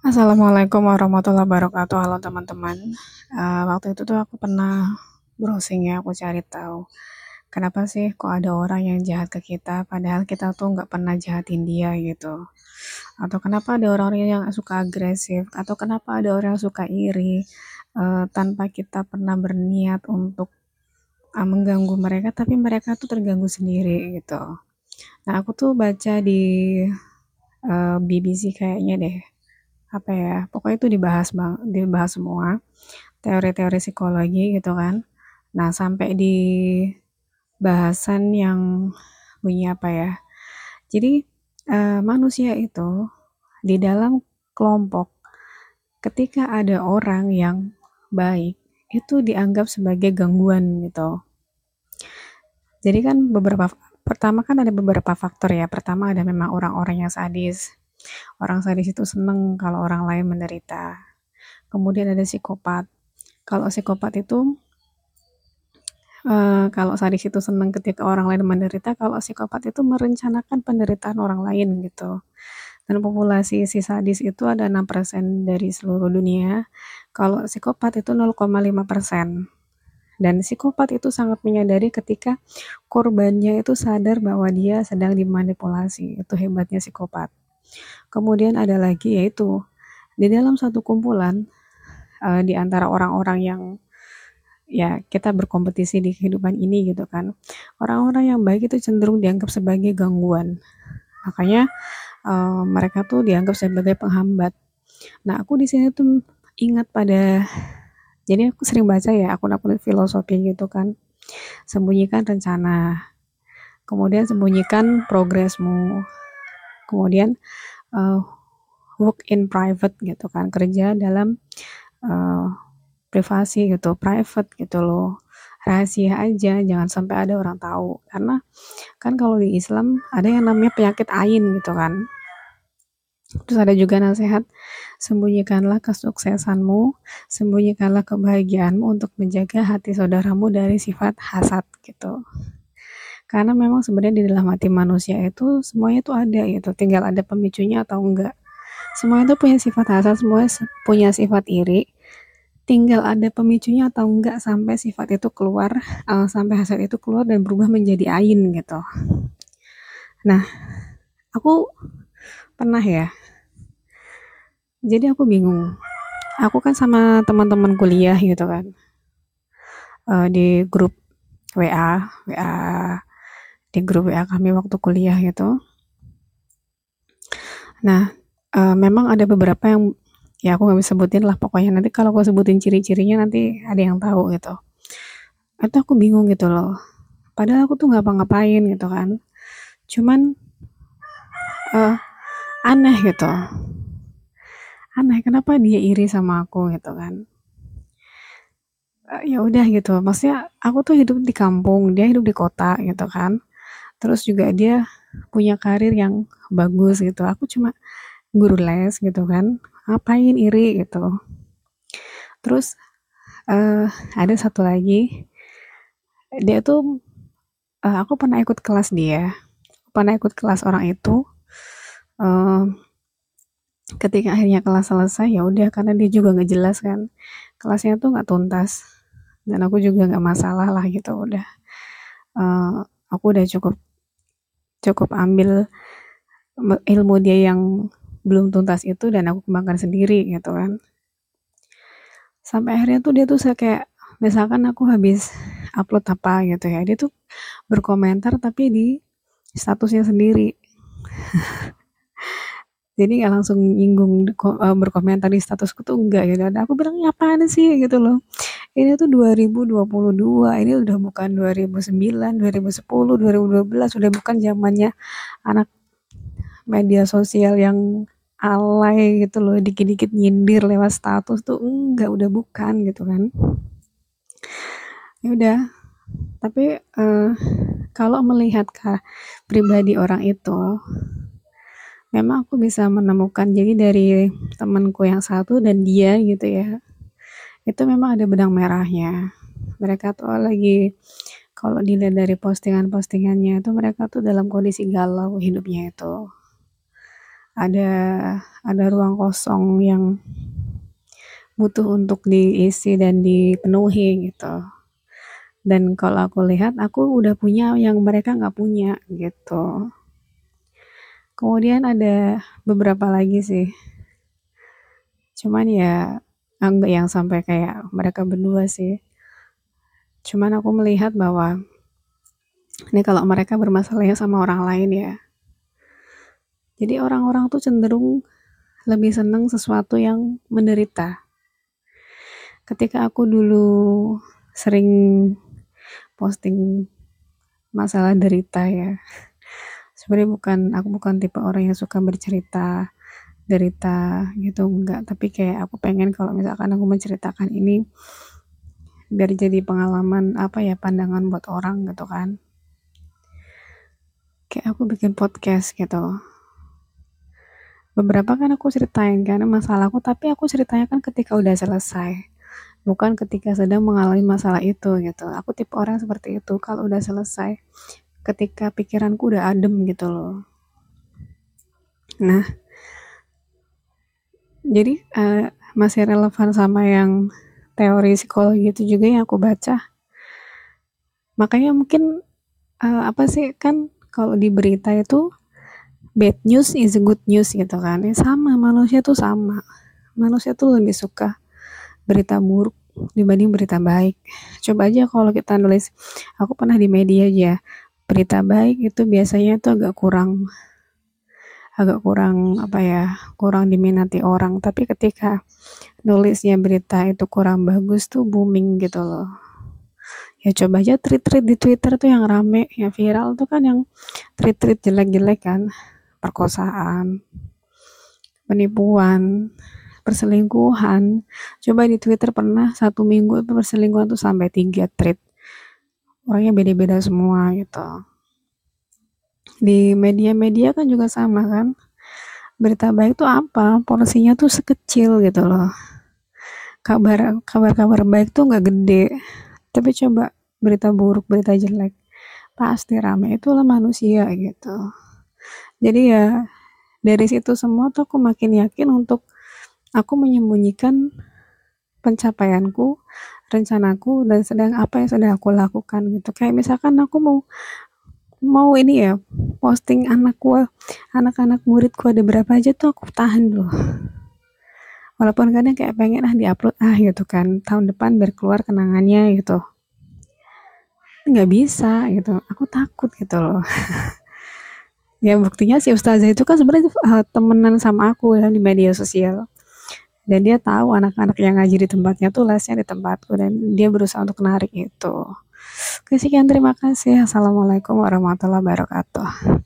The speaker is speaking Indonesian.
Assalamualaikum warahmatullahi wabarakatuh. Halo teman-teman. Uh, waktu itu tuh aku pernah browsing ya, aku cari tahu kenapa sih kok ada orang yang jahat ke kita, padahal kita tuh nggak pernah jahatin dia gitu. Atau kenapa ada orang-orang yang suka agresif, atau kenapa ada orang yang suka iri uh, tanpa kita pernah berniat untuk uh, mengganggu mereka, tapi mereka tuh terganggu sendiri gitu. Nah aku tuh baca di uh, BBC kayaknya deh apa ya pokoknya itu dibahas bang dibahas semua. Teori-teori psikologi gitu kan. Nah sampai di bahasan yang bunyi apa ya. Jadi uh, manusia itu di dalam kelompok ketika ada orang yang baik itu dianggap sebagai gangguan gitu. Jadi kan beberapa pertama kan ada beberapa faktor ya. Pertama ada memang orang-orang yang sadis Orang sadis itu seneng kalau orang lain menderita. Kemudian ada psikopat. Kalau psikopat itu uh, kalau sadis itu seneng ketika orang lain menderita, kalau psikopat itu merencanakan penderitaan orang lain gitu. Dan populasi si sadis itu ada 6% dari seluruh dunia. Kalau psikopat itu 0,5%. Dan psikopat itu sangat menyadari ketika korbannya itu sadar bahwa dia sedang dimanipulasi. Itu hebatnya psikopat. Kemudian ada lagi yaitu di dalam satu kumpulan uh, di antara orang-orang yang ya kita berkompetisi di kehidupan ini gitu kan. Orang-orang yang baik itu cenderung dianggap sebagai gangguan. Makanya uh, mereka tuh dianggap sebagai penghambat. Nah, aku di sini tuh ingat pada jadi aku sering baca ya akun-akun filosofi gitu kan. Sembunyikan rencana. Kemudian sembunyikan progresmu kemudian uh, work in private gitu kan kerja dalam uh, privasi gitu private gitu loh. Rahasia aja jangan sampai ada orang tahu. Karena kan kalau di Islam ada yang namanya penyakit ain gitu kan. Terus ada juga nasihat sembunyikanlah kesuksesanmu sembunyikanlah kebahagiaanmu untuk menjaga hati saudaramu dari sifat hasad gitu karena memang sebenarnya di dalam hati manusia itu semuanya itu ada gitu, tinggal ada pemicunya atau enggak. Semuanya itu punya sifat hasad, semuanya punya sifat iri. Tinggal ada pemicunya atau enggak sampai sifat itu keluar, uh, sampai hasad itu keluar dan berubah menjadi ain gitu. Nah, aku pernah ya. Jadi aku bingung. Aku kan sama teman-teman kuliah gitu kan. Uh, di grup WA, WA di grup WA kami waktu kuliah gitu. Nah, uh, memang ada beberapa yang ya aku nggak bisa sebutin lah pokoknya nanti kalau aku sebutin ciri-cirinya nanti ada yang tahu gitu. Atau aku bingung gitu loh. Padahal aku tuh nggak apa-ngapain gitu kan. Cuman uh, aneh gitu. Aneh kenapa dia iri sama aku gitu kan. Uh, ya udah gitu. Maksudnya aku tuh hidup di kampung, dia hidup di kota gitu kan terus juga dia punya karir yang bagus gitu. Aku cuma guru les gitu kan. Ngapain iri gitu. Terus uh, ada satu lagi. Dia tuh uh, aku pernah ikut kelas dia. Pernah ikut kelas orang itu. Uh, ketika akhirnya kelas selesai ya udah karena dia juga nggak jelas kan. Kelasnya tuh nggak tuntas. Dan aku juga nggak masalah lah gitu udah. Uh, aku udah cukup cukup ambil ilmu dia yang belum tuntas itu dan aku kembangkan sendiri gitu kan. Sampai akhirnya tuh dia tuh saya kayak misalkan aku habis upload apa gitu ya dia tuh berkomentar tapi di statusnya sendiri. Jadi nggak langsung nyinggung uh, berkomentar di statusku tuh enggak gitu. Dan aku bilang apaan sih? gitu loh ini tuh 2022 ini udah bukan 2009 2010 2012 udah bukan zamannya anak media sosial yang alay gitu loh dikit-dikit nyindir lewat status tuh enggak udah bukan gitu kan. Ya udah tapi uh, kalau melihat ke pribadi orang itu memang aku bisa menemukan jadi dari temanku yang satu dan dia gitu ya itu memang ada benang merahnya. Mereka tuh lagi kalau dilihat dari postingan-postingannya itu mereka tuh dalam kondisi galau hidupnya itu. Ada ada ruang kosong yang butuh untuk diisi dan dipenuhi gitu. Dan kalau aku lihat aku udah punya yang mereka nggak punya gitu. Kemudian ada beberapa lagi sih. Cuman ya enggak yang sampai kayak mereka berdua sih. Cuman aku melihat bahwa ini kalau mereka bermasalahnya sama orang lain ya. Jadi orang-orang tuh cenderung lebih seneng sesuatu yang menderita. Ketika aku dulu sering posting masalah derita ya sebenarnya bukan aku bukan tipe orang yang suka bercerita derita gitu enggak. Tapi kayak aku pengen kalau misalkan aku menceritakan ini biar jadi pengalaman apa ya pandangan buat orang gitu kan. Kayak aku bikin podcast gitu. Beberapa kan aku ceritain kan masalahku tapi aku ceritanya kan ketika udah selesai. Bukan ketika sedang mengalami masalah itu gitu. Aku tipe orang seperti itu kalau udah selesai ketika pikiranku udah adem gitu loh. Nah jadi uh, masih relevan sama yang teori psikologi itu juga yang aku baca. Makanya mungkin uh, apa sih kan kalau di berita itu bad news is good news gitu kan. Ya sama manusia tuh sama. Manusia tuh lebih suka berita buruk dibanding berita baik. Coba aja kalau kita nulis, aku pernah di media aja, berita baik itu biasanya tuh agak kurang agak kurang apa ya kurang diminati orang. Tapi ketika nulisnya berita itu kurang bagus tuh booming gitu loh. Ya coba aja tweet-tweet di Twitter tuh yang rame yang viral tuh kan yang tweet-tweet jelek-jelek kan. Perkosaan penipuan perselingkuhan. Coba di Twitter pernah satu minggu perselingkuhan tuh sampai tiga tweet. Orangnya beda-beda semua gitu di media-media kan juga sama kan. Berita baik tuh apa? Porsinya tuh sekecil gitu loh. Kabar kabar-kabar baik tuh nggak gede. Tapi coba berita buruk berita jelek pasti rame. Itulah manusia gitu. Jadi ya dari situ semua tuh aku makin yakin untuk Aku menyembunyikan pencapaianku, rencanaku, dan sedang apa yang sedang aku lakukan gitu. Kayak misalkan aku mau mau ini ya posting anakku anak-anak muridku ada berapa aja tuh aku tahan dulu. Walaupun kadang kayak pengen ah diupload ah gitu kan. Tahun depan biar keluar kenangannya gitu. Nggak bisa gitu. Aku takut gitu loh. Ya buktinya si ustazah itu kan sebenarnya uh, temenan sama aku ya di media sosial. Dan dia tahu anak-anak yang ngaji di tempatnya tuh lesnya di tempatku dan dia berusaha untuk narik itu. Oke sekian terima kasih. Assalamualaikum warahmatullahi wabarakatuh.